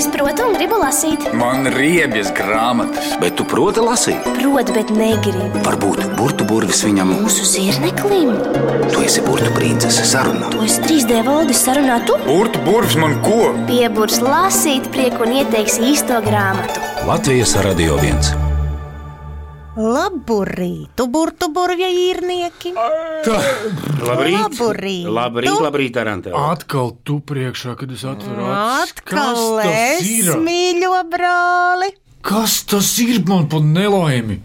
Es protu un gribu lasīt. Man riebjas grāmatas. Bet tu proti lasīt? Protu, bet negribu. Varbūt burbuļu burvis viņam. Mūsu zirneklim. Tu esi princese sarunā. To es 3D valdis sarunā tu. Burtu burvis man ko? Pieburs lasīt prieku un ieteiks īsto grāmatu. Latvijas radio viens. Laburītu, burtu burvja īrnieki. Labrīt, Laburīt. labrīt, labrīt Arantē. Atkal tu priekšā, kad es atveru acis. Atkal es, mīļo brāli. Kas tas ir man pa nelaimi?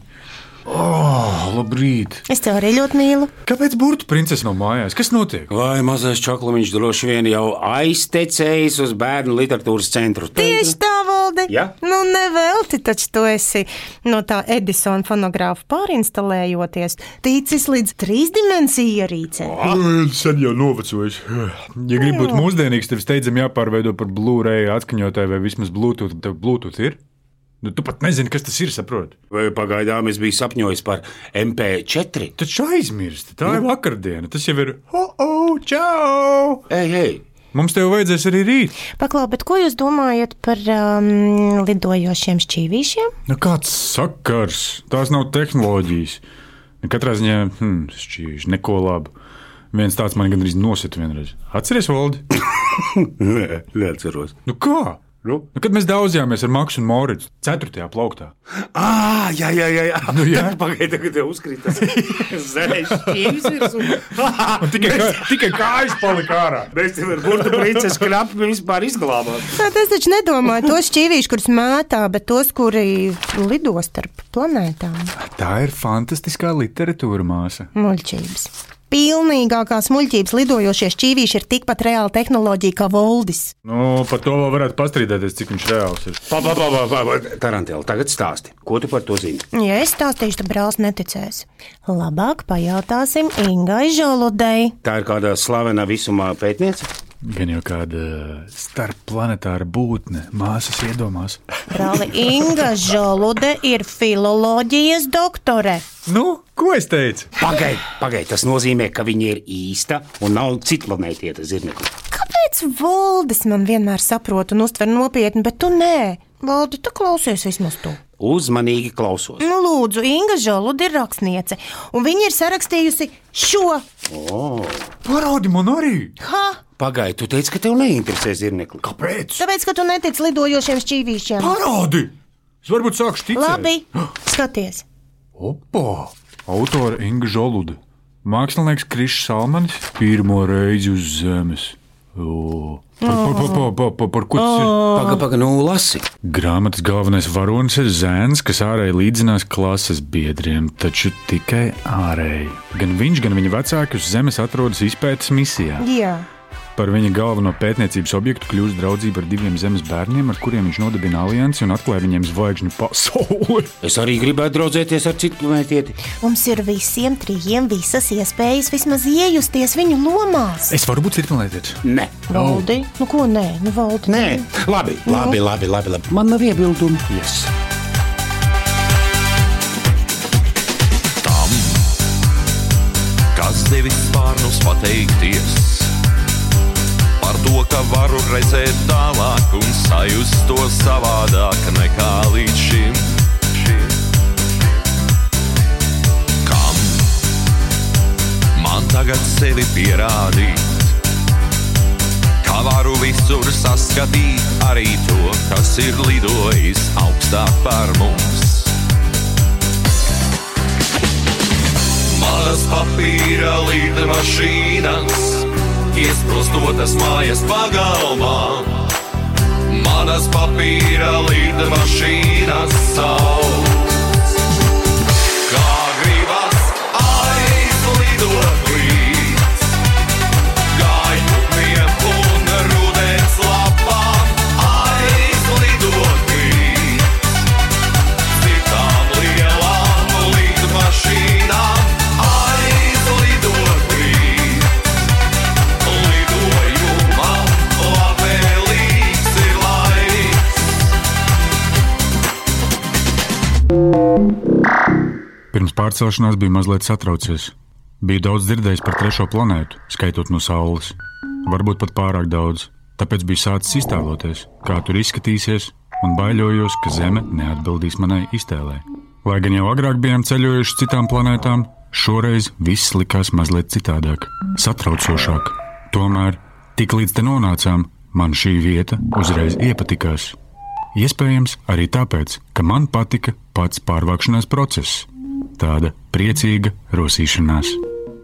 Oh, labrīt! Es tev arī ļoti mīlu. Kāpēc burbuļu princese nav mājās? Kas notiek? Vai mazais čaklumiņš droši vien jau aiztecējis uz bērnu literatūras centru? Tieši tā, Valde. Ja? Nu, nevelti taču tu esi no tā Edisona fonogrāfa pārinstalējoties, ticis līdz trīsdimensiju ierīcē. Sen jau novecojis. Ja gribi būt mūsdienīgs, tev steidzami jāpārveido par Blu-ray atskaņotāju vai vismaz Bluetooth. Tev Bluetooth ir? Nu, tu pat nezini, kas tas ir, saproti. Vai pagaidām es biju sapņojis par MP4? Taču aizmirsti, tā ir vakardiena. Tas jau ir. Oh, oh, čau! Ej, ej! Mums tev vajadzēs arī rīt. Paklau, bet ko jūs domājat par um, lidojošiem šķīvīšiem? Nu, kāds sakars? Tās nav tehnoloģijas. Nu, Katrā ziņā, hmm, šķīši, neko labu. Viens tāds man gandrīz nosita vienreiz. Atceries, Valdi? Nē, neatceros. Nu kā? Nu? Nu, kad mēs daudzījāmies ar Maksu un Mauricu 4. plauktā. Ah, jā, jā, jā. jā. Nu, jā. Pagaidiet, kad tev uzkrita. Un tikai, kā, tikai kājas palika ārā. Mēs tev ar burbuļu princesi knapi vispār izglābām. Es taču nedomāju tos šķīvīšus, kurus mētā, bet tos, kuri lido starp planētām. Tā ir fantastiskā literatūra, māsa. Muļķības. Pilnīgākās muļķības lidojošie šķīvīši ir tikpat reāla tehnoloģija kā Voldis. Nu, par to vēl varētu pastrīdēties, cik viņš reāls ir. Pa, pa, pa, pa, pa, pa. Tarantēl, tagad stāsti. Ko tu par to zini? Ja es stāstīšu, tad brālis neticēs. Labāk pajautāsim Ingai Žoludei. Tā ir kāda slavena visumā pētniece. Gan jau kāda starpplanetāra būtne, māsas iedomās. Brāli Inga Žolude ir filoloģijas doktore. Nu, ko es teicu? Pagaid, pagaid, tas nozīmē, ka viņa ir īsta un nav citplanētieta zirnekļa. Kāpēc Voldis man vienmēr saprot un uztver nopietni, bet tu nē? Valdi, tu klausies vismaz to. Uzmanīgi klausos. Nu, lūdzu, Inga Žolude ir rakstniece, un viņa ir sarakstījusi šo. Parādi man arī! Ha! Pagaid, tu teici, ka tev neinteresē zirnekli. Kāpēc? Tāpēc, ka tu netici lidojošiem šķīvīšiem. Parādi! Es varbūt sākšu ticēt. Labi, skaties. Opa! Autore Inga Žolude. Mākslinieks Krišs Salmanis pirmo reizi uz zemes. O. Par, ko tas ir? Pagaid, pagaid, nu lasi. Grāmatas galvenais varonis ir zēns, kas ārēji līdzinās klases biedriem, taču tikai ārēji. Gan viņš, gan viņa vecāki uz zemes atrodas izpētes misijā. Jā. Par viņa galveno pētniecības objektu kļūst draudzība ar diviem zemes bērniem, ar kuriem viņš nodibina aliansi un atklāja viņiem zvaigžņu pasauli. Es arī gribētu draudzēties ar citu planētieti. Mums ir visiem trijiem visas iespējas vismaz iejusties viņu lomās. Es varu būt cirkulētājs. Nē, Valdi, nu ko nē, nu valdi. nē, labi, labi, labi, labi, labi. Man nav iebildumu. Yes. kas devis spārnus pateikties. To, ka varu redzēt tālāk un sajust to savādāk nekā līdz šim. Kam man tagad sevi pierādīt? Kā varu visur saskatīt arī to, kas ir lidojis augstāk par mums? Manas papīra līnija mašīnas, iesprostotas mājas pagalmā. Manas papīra līnija mašīnas sauc. Pārcelšanās bija mazliet satraucies. Biju daudz dzirdējis par trešo planētu, skaitot no Saules. Varbūt pat pārāk daudz. tāpēc biju sācis iztēloties, kā tur izskatīsies, un baiļojos, ka Zeme neatbildīs manai iztēlē. Lai gan jau agrāk bijām ceļojuši citām planētām, šoreiz viss likās mazliet citādāk, satraucošāk. Tomēr, tik līdz te nonācām, man šī vieta uzreiz iepatikās. Iespējams, arī tāpēc, ka man patika pats pārvākšanās process, tāda priecīga rosīšanās.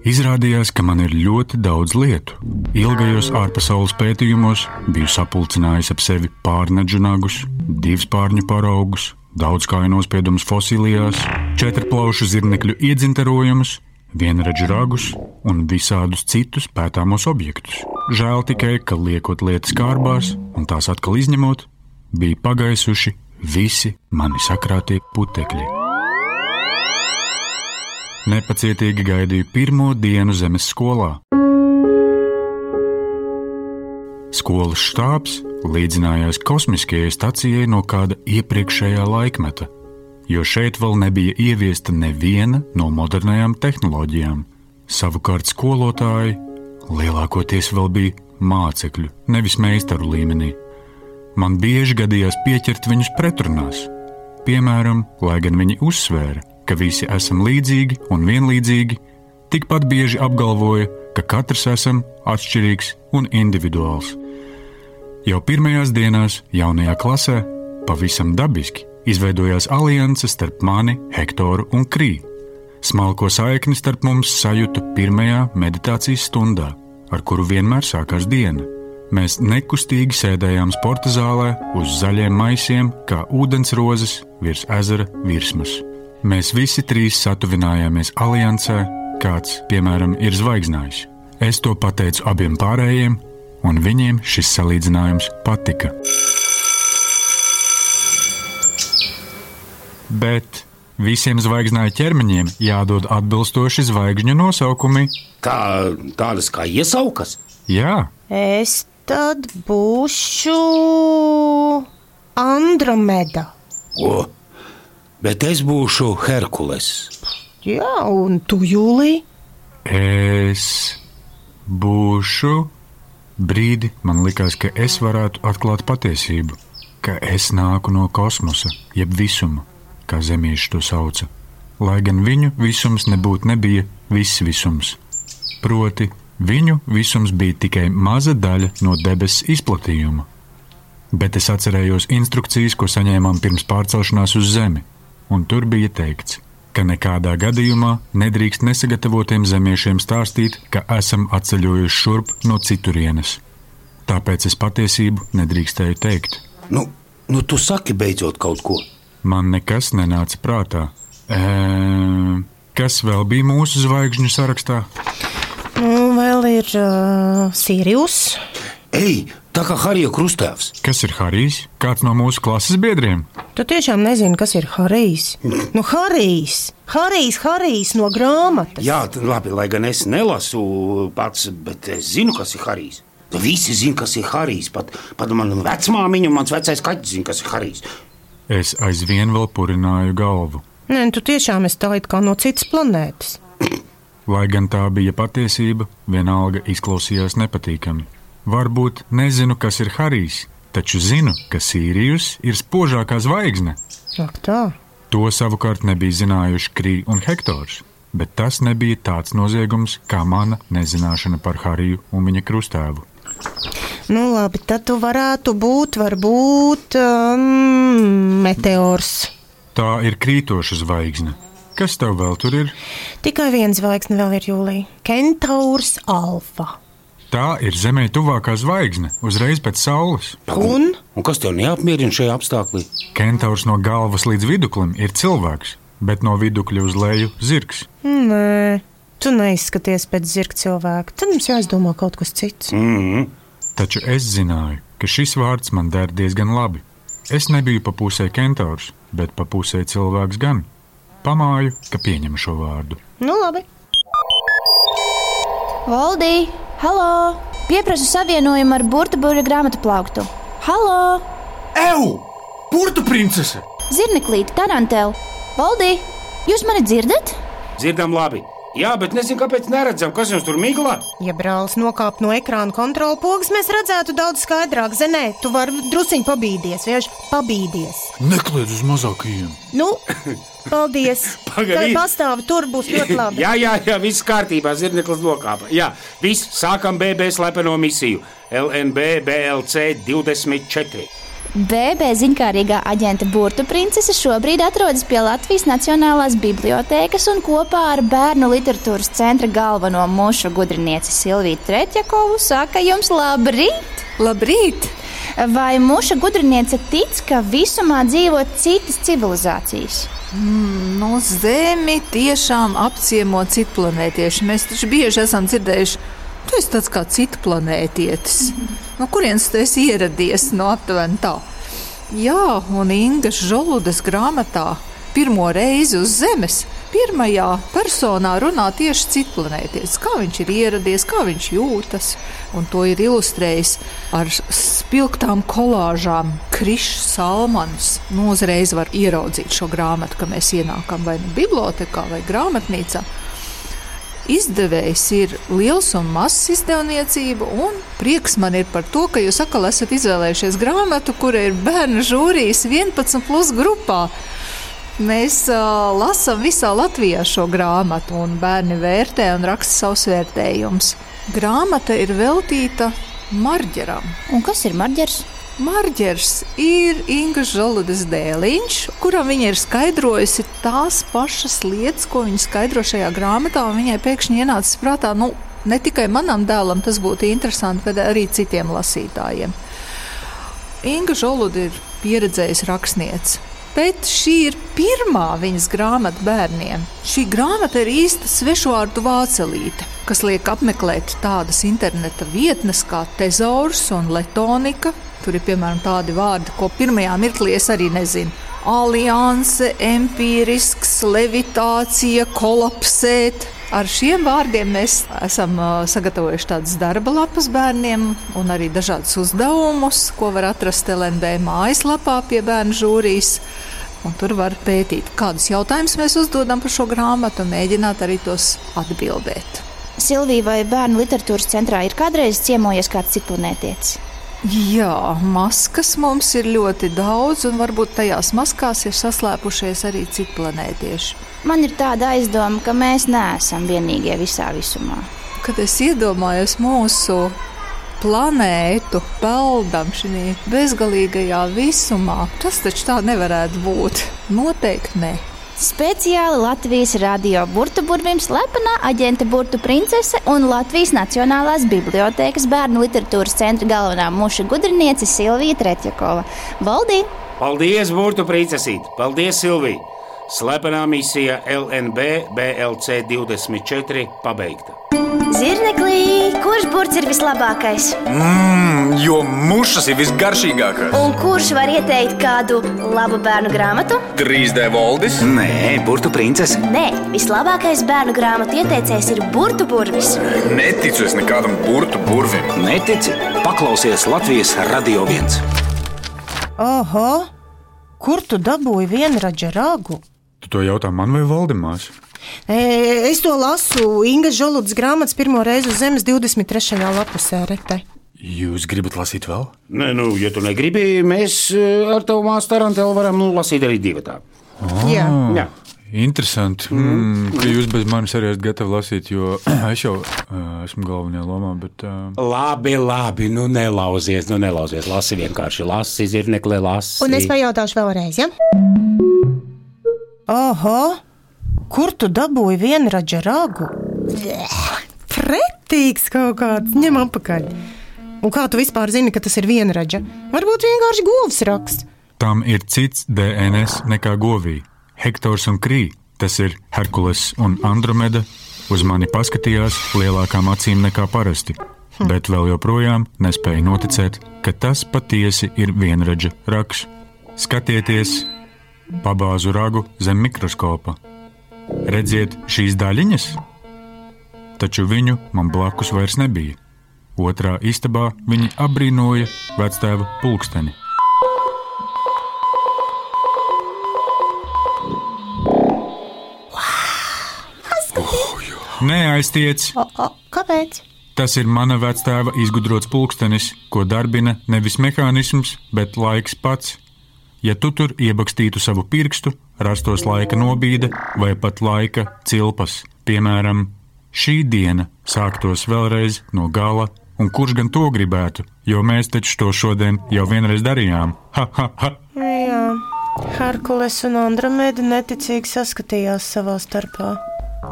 Izrādījās, ka man ir ļoti daudz lietu. Ilgajos ārpasaules pētījumos biju sapulcinājis ap sevi pārneģu nagus, divspārņu paraugus, daudz kāju nospiedumus fosilijās, četrplaušu zirnekļu iedzintarojumus, vienradžu ragus un visādus citus pētāmos objektus. Žēl tikai, ka liekot lietas kārbās un tās atkal izņemot, bija pagaisuši visi mani sakrātie putekļi. Nepacietīgi gaidīju pirmo dienu zemes skolā. Skolas štābs līdzinājās kosmiskajai stacijai no kāda iepriekšējā laikmeta, jo šeit vēl nebija ieviesta neviena no modernajām tehnoloģijām. Savukārt skolotāji lielākoties vēl bija mācekļu, nevis meistaru līmenī. Man bieži gadījās pieķert viņus pretrunās. Piemēram, lai gan viņi uzsvēra, ka visi esam līdzīgi un vienlīdzīgi, tikpat bieži apgalvoja, ka katrs esam atšķirīgs un individuāls. Jau pirmajās dienās jaunajā klasē pavisam dabiski izveidojās alianse starp mani, Hektoru un Krīnu. Smalko saikni starp mums sajūtu pirmajā meditācijas stundā, ar kuru vienmēr sākās diena. Mēs nekustīgi sēdējām sporta zālē uz zaļiem maisiem, kā ūdensrozes virs ezera virsmas. Mēs visi trīs satuvinājāmies aliansē, kāds, piemēram, ir zvaigznājs. Es to pateicu abiem pārējiem, un viņiem šis salīdzinājums patika. Bet visiem zvaigznāju ķermeņiem jādod atbilstoši zvaigžņu nosaukumi. Kā tādas kā iesaukas? Jā, Es tad būšu Andromeda. O, bet es būšu Herkules. Jā, un tu, Jūlija? es būšu. Brīdi man likās, ka es varētu atklāt patiesību, ka es nāku no kosmosa, jeb visuma, kā zemieši to sauca. Lai gan viņu visums nebūtu nebija viss visums. Proti, viņu visums bija tikai maza daļa no debesu izplatījuma. Bet es atcerējos instrukcijas, ko saņēmām pirms pārcelšanās uz Zemi, un tur bija teikts, ka nekādā gadījumā nedrīkst nesagatavotiem zemiešiem stāstīt, ka esam atceļojuši šurp no citurienes. Tāpēc es patiesību nedrīkstēju teikt. Nu, nu tu saki beidzot kaut ko. Man nekas nenāca prātā. E, kas vēl bija mūsu zvaigžņu sarakstā? Nu, vēl ir uh, Sirius. Ej, tā kā Harija Krustāvs. Kas ir Harijs? Kāds no mūsu klases biedriem? Tu tiešām nezini, kas ir Harijs. Nu, Harijs, Harijs, Harijs no grāmatas. Jā, labi, lai gan es nelasu pats, bet es zinu, kas ir Harijs. Visi zina, kas ir Harijs. Pat, pat mana vecmāmiņa un mans vecais kaķis zina, kas ir Harijs. Es aizvien vēl purināju galvu. Nē, nu, tu tiešām esi tā kā no citas planētas. Lai gan tā bija patiesība, vienalga izklausījās nepatīkami. Varbūt nezinu, kas ir Harijs, taču zinu, ka Sīrijus ir spožākā zvaigzne. Ak, tā. To savukārt nebija zinājuši Krī un Hektors, bet tas nebija tāds noziegums kā mana nezināšana par Hariju un viņa krustēvu. Nu, labi, tad tu varētu būt, varbūt, um, meteors. Tā ir krītoša zvaigzne. Kas tev vēl tur ir? Tikai viens zvaigzne vēl ir jūlijā. Kentaurs Alfa. Tā ir Zemē tuvākā zvaigzne, uzreiz pēc saules. Un? Un kas tev neapmierina šajā apstākļā? Kentaurs no galvas līdz viduklim ir cilvēks, bet no vidukļa uz leju zirgs. Nē, tu neizskaties pēc zirga cilvēka. Tad mums jāizdomā kaut kas cits. Mm. Taču es zināju, ka šis vārds man der diezgan labi. Es nebiju pa pusē kentaurs, bet pa pusē cilvēks gan. Pamāju, ka pieņemu šo vārdu. Nu, labi. Valdī, halo! Pieprasu savienojumu ar burbuļu grāmatu plauktu. Halo! Eju! Burtu princese! Zirneklīte, tarantēl! Valdī, jūs mani dzirdat? Dzirdam labi. Jā, bet nezinu, kāpēc neredzam, kas jums tur miglā. Ja brālis nokāp no ekrāna kontrola pogas, mēs redzētu daudz skaidrāk. Zenē, tu vari druskuļi pabīdies, vienkārši pabīdies. Nekliedz uz mazākajiem. Nu, paldies. Pagaidi. Tā pastāv, tur būs ļoti labi. Jā, jā, jā, viss kārtībā, zirneklis nokāpa. Jā, viss, sākam BB slepeno misiju. LNB BLC 24. BB ziņkārīgā aģenta Burtu princese šobrīd atrodas pie Latvijas Nacionālās bibliotēkas un kopā ar bērnu literatūras centra galveno mušu gudrinieci Silviju Tretjakovu saka jums labrīt! Labrīt! Vai muša gudriniece tic, ka visumā dzīvo citas civilizācijas? Mm, no Zemi tiešām apciemo citu planētieši. Mēs taču bieži esam dzirdējuši, tu esi tāds kā citu planētietis. No kurienes tu esi ieradies? No aptuveni tā. Jā, un Inga Žoludas grāmatā pirmo reizi uz Zemes. Pirmajā personā runā tieši citplanētietis, kā viņš ir ieradies, kā viņš jūtas. Un to ir ilustrējis ar spilgtām kolāžām. Krišs Salmans nu, uzreiz var ieraudzīt šo grāmatu, kad mēs ienākam vai nu bibliotekā vai grāmatnīcā. Izdevējs ir liels un mazs izdevniecība, un prieks man ir par to, ka jūs atkal esat izvēlējušies grāmatu, kura ir bērnu žūrijas 11 plus grupā. Mēs uh, lasām visā Latvijā šo grāmatu, un bērni vērtē un raksta savus vērtējumus. Grāmata ir veltīta Marģeram. Un kas ir marģers? Marģers ir Inga Zoludas dēliņš, kuram viņa ir skaidrojusi tās pašas lietas, ko viņa skaidro šajā grāmatā. Viņai pēkšņi ienāca prātā, nu, ne tikai manam dēlam tas būtu interesanti, bet arī citiem lasītājiem. Inga Zoluda ir pieredzējusi rakstniece. Bet šī ir pirmā viņas grāmata bērniem. Šī grāmata ir īsta svešvārdu vācelīte, kas liek apmeklēt tādas interneta vietnes kā Tezaurs un Letonika. Tur ir piemēram tādi vārdi, ko pirmajā mirklī es arī nezinu. Alianse, empirisks, levitācija, kolapsēt. Ar šiem vārdiem mēs esam uh, sagatavojuši tādas darba lapas bērniem un arī dažādus uzdevumus, ko var atrast LNB mājaslapā pie bērnu žūrijas. Un tur var pētīt, kādus jautājumus mēs uzdodam par šo grāmatu un mēģināt arī tos atbildēt. Silvija vai bērnu literatūras centrā ir kādreiz ciemojies kāds citplanētietis? Jā, maskas mums ir ļoti daudz, un varbūt tajās maskās ir saslēpušies arī citplanētieši. Man ir tāda aizdoma, ka mēs neesam vienīgie visā visumā. Kad es iedomājos mūsu planētu, peldam šajā bezgalīgajā visumā, tas taču tā nevarētu būt. Noteikti ne. Speciāli Latvijas radio burbuļsaktas slepenā aģente Burtu princese un Latvijas Nacionālās bibliotēkas bērnu literatūras centra galvenā muša gudriniece Silvija Tretjakova. Valdī! Paldies, Burtu princesīt! Paldies, Silvija! Slepenā misija LNB BLC 24 pabeigta. Zirneklī, kurš burts ir vislabākais? Mmm, jo mušas ir visgaršīgākās. Un kurš var ieteikt kādu labu bērnu grāmatu? Grīzdē valdis. Nē, burtu princese. Nē, vislabākais bērnu grāmatu ieteicējs ir burtu burvis. Neticu es nekādam burtu burvim. Netici? Paklausies Latvijas radio viens. Oho! Kur tu dabūji vienradža ragu? Tu to jautā man vai Valdemārs? Es to lasu Inga Žoludas grāmatas pirmo reizi uz Zemes 23. lapusē. Rete. Jūs gribat lasīt vēl? Nē, nu, ja tu negribi, mēs eh, ar tavu māsu Tarantelu varam nu, lasīt arī divu tādu. Jā. Jā. Interesanti, mm, ka jūs bez manis arī esat gatavi lasīt, jo es jau uh, esmu galvenajā lomā. Bet, uh, Labi, labi, nu nelauzies, nu nelauzies. Lasi vienkārši, lasi, zirnekli, lasi. Un es pajautāšu vēlreiz, ja? Oho! Kur tu dabūji vienradža ragu? Pretīgs kaut kāds, ņem apakaļ. Un kā tu vispār zini, ka tas ir vienradža? Varbūt vienkārši govs raksts. tam ir cits DNS nekā govī. Hektors un Krī, tas ir Herkules un Andromeda, uz mani paskatījās lielākām acīm nekā parasti, bet vēl joprojām nespēja noticēt, ka tas patiesi ir vienradža raksts. Skatieties, pabāzu ragu zem mikroskopa. Redziet šīs daļiņas? Taču viņu man blakus vairs nebija. Otrā istabā viņi apbrīnoja vectēva pulksteni. Neaiztiec! O, o, kāpēc? Tas ir mana vectēva izgudrots pulkstenis, ko darbina nevis mehānisms, bet laiks pats. Ja tu tur iebakstītu savu pirkstu, rastos laika nobīde vai pat laika cilpas. Piemēram, šī diena sāktos vēlreiz no gala, un kurš gan to gribētu, jo mēs taču to šodien jau vienreiz darījām. Ha, ha, ha! Jā, Herkules un Andromēda neticīgi saskatījās savā starpā.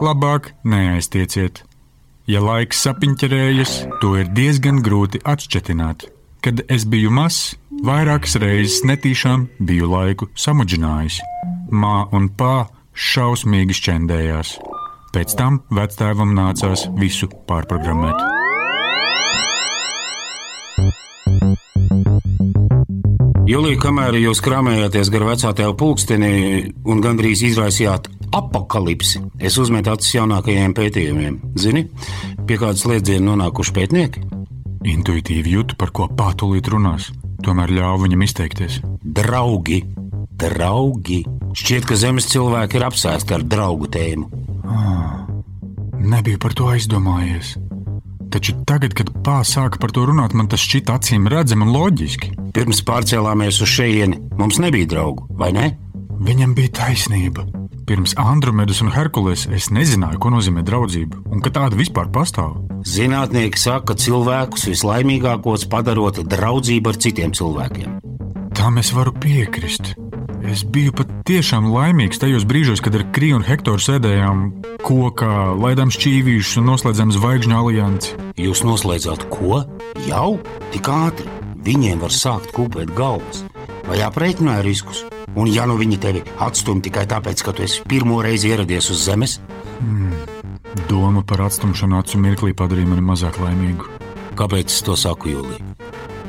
Labāk neaiztieciet. Ja laiks sapiņķerējas, to ir diezgan grūti atšķetināt. Kad es biju mazs, vairākas reizes netīšām biju laiku samudžinājis. Mā un pā šausmīgi šķendējās. Pēc tam vectēvam nācās visu pārprogrammēt. Julija, kamēr jūs krāmējāties gar vecā tēva pulksteni un gandrīz izraisījāt apakalipsi, es uzmetu acis jaunākajiem pētījumiem. Zini, pie kādas slēdziena nonākuši pētnieki? Intuitīvi jūtu, par ko pātulīt runās, tomēr ļāvu viņam izteikties. Draugi, draugi! Šķiet, ka zemes cilvēki ir apsēsti ar draugu tēmu. Nebiju par to aizdomājies. Taču tagad, kad pāns sāka par to runāt, man tas šķita acīm redzami un loģiski. Pirms pārcēlāmies uz šejieni, mums nebija draugu, vai ne? Viņam bija taisnība. Pirms Andromedas un Herkules es nezināju, ko nozīmē draudzība un ka tāda vispār pastāv. Zinātnieki saka, ka cilvēkus vislaimīgākos padarot draudzību ar citiem cilvēkiem. Tam es varu piekrist. Es biju pat tiešām laimīgs tajos brīžos, kad ar Kriju un Hektoru sēdējām kokā, laidām šķīvīšus un noslēdzām zvaigžņu aliansi. Jūs noslēdzāt ko? Jau tik ātri! Viņiem var sākt kūpēt galvas. Vai aprēķināja riskus? Un ja nu viņi tevi atstumj tikai tāpēc, ka tu esi pirmo reizi ieradies uz Zemes, Doma par atstumšanu acu mirklī padarīja mani mazāk laimīgu. kāpēc es to saku, Jūlija?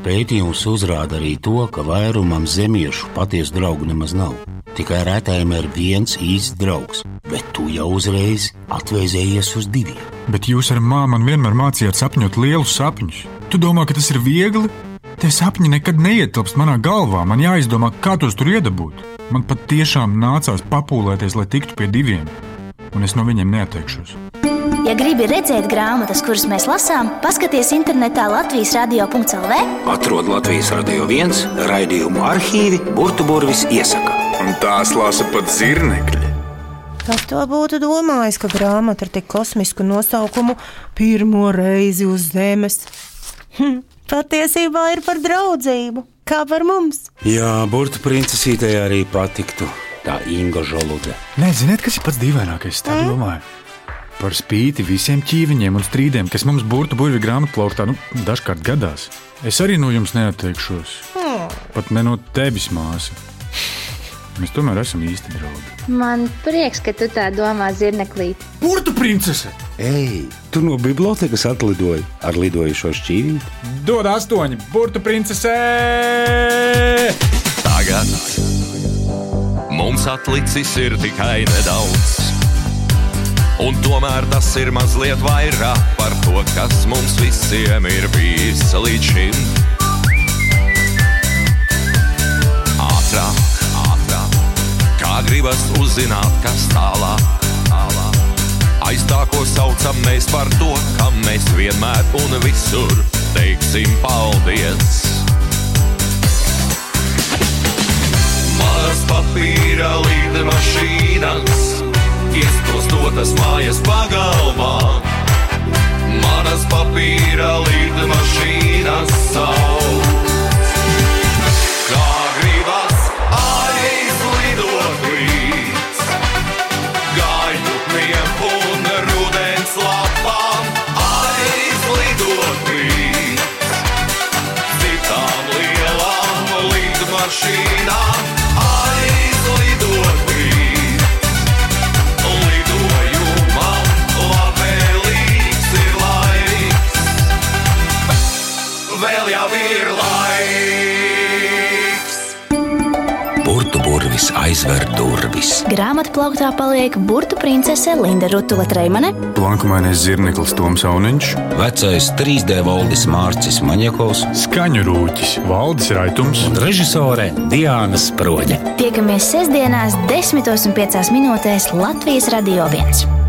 Pētījums uzrāda arī to, ka vairumam zemiešu patiesu draugu nemaz nav. Tikai retējiem ir viens īsts draugs, bet tu jau uzreiz atvēzējies uz diviem. Bet jūs ar māmu vienmēr mācījāt sapņot lielus sapņus. Tu domā, ka tas ir viegli? Tie sapņi nekad neietilpst manā galvā. Man jāizdomā, kā tos tur iedabūt. Man pat tiešām nācās papūlēties, lai tiktu pie diviem, un es no viņiem neatteikšos. Ja gribi redzēt grāmatas, kuras mēs lasām, paskaties internetā Latvijas radio.cl. Atrod Latvijas radio viens raidījumu arhīvi, burbuļsaktas iesaka. Un tās lasa pat zirnekļi. Kas to būtu domājis, ka grāmata ar tik kosmisku nosaukumu pirmo reizi uz Zemes? Hm, patiesībā ir par draudzību, kā par mums. Jā, princesītei arī patiktu tā Inga Žolude. Nē, ziniet, kas ir pats dīvainākais? Es tā domāju. Par spīti visiem ķīviņiem un strīdiem, kas mums burbuļu burbuļu grāmatplauktā nu, dažkārt gadās, es arī no jums neatteikšos. Pat ne no tevis, māsa. Mēs tomēr esam īsti draugi. Man prieks, ka tu tā domā, Zirneklīt. Burbuļu princese! Ei, tu no bibliotekas atlidoji ar lidojušo šķīvīti? Dod astoņi, burbuļu princese! Tagad mums atlicis ir tikai nedaudz. Un tomēr tas ir mazliet vairāk par to, kas mums visiem ir bijis līdz šim. Ātrāk, ātrāk, kā gribas uzzināt, kas tālāk, tālāk. Aiz tā, ko saucam mēs par to, kam mēs vienmēr un visur teiksim paldies. Manas papīra līdmašīnas, iesprostotas mājas pagalmā. Manas papīra līdmašīnas sauc. Kā gribas aizlidot līdz gaļutniem un rudens lapām, aizlidot līdz citām lielām lidmašīnām, aizver durvis. Grāmatā plauktā paliek burbuļu princese Linda Rutula Treimane, Plankumainais zirneklis Toms Auniņš. Vecais 3D valdis Mārcis Maņakovs Skaņu rūķis, Valdis Raitums. un režisore Diana Sproģe. tiekamies sestdienās, 10.5 minūtēs Latvijas Radio 1.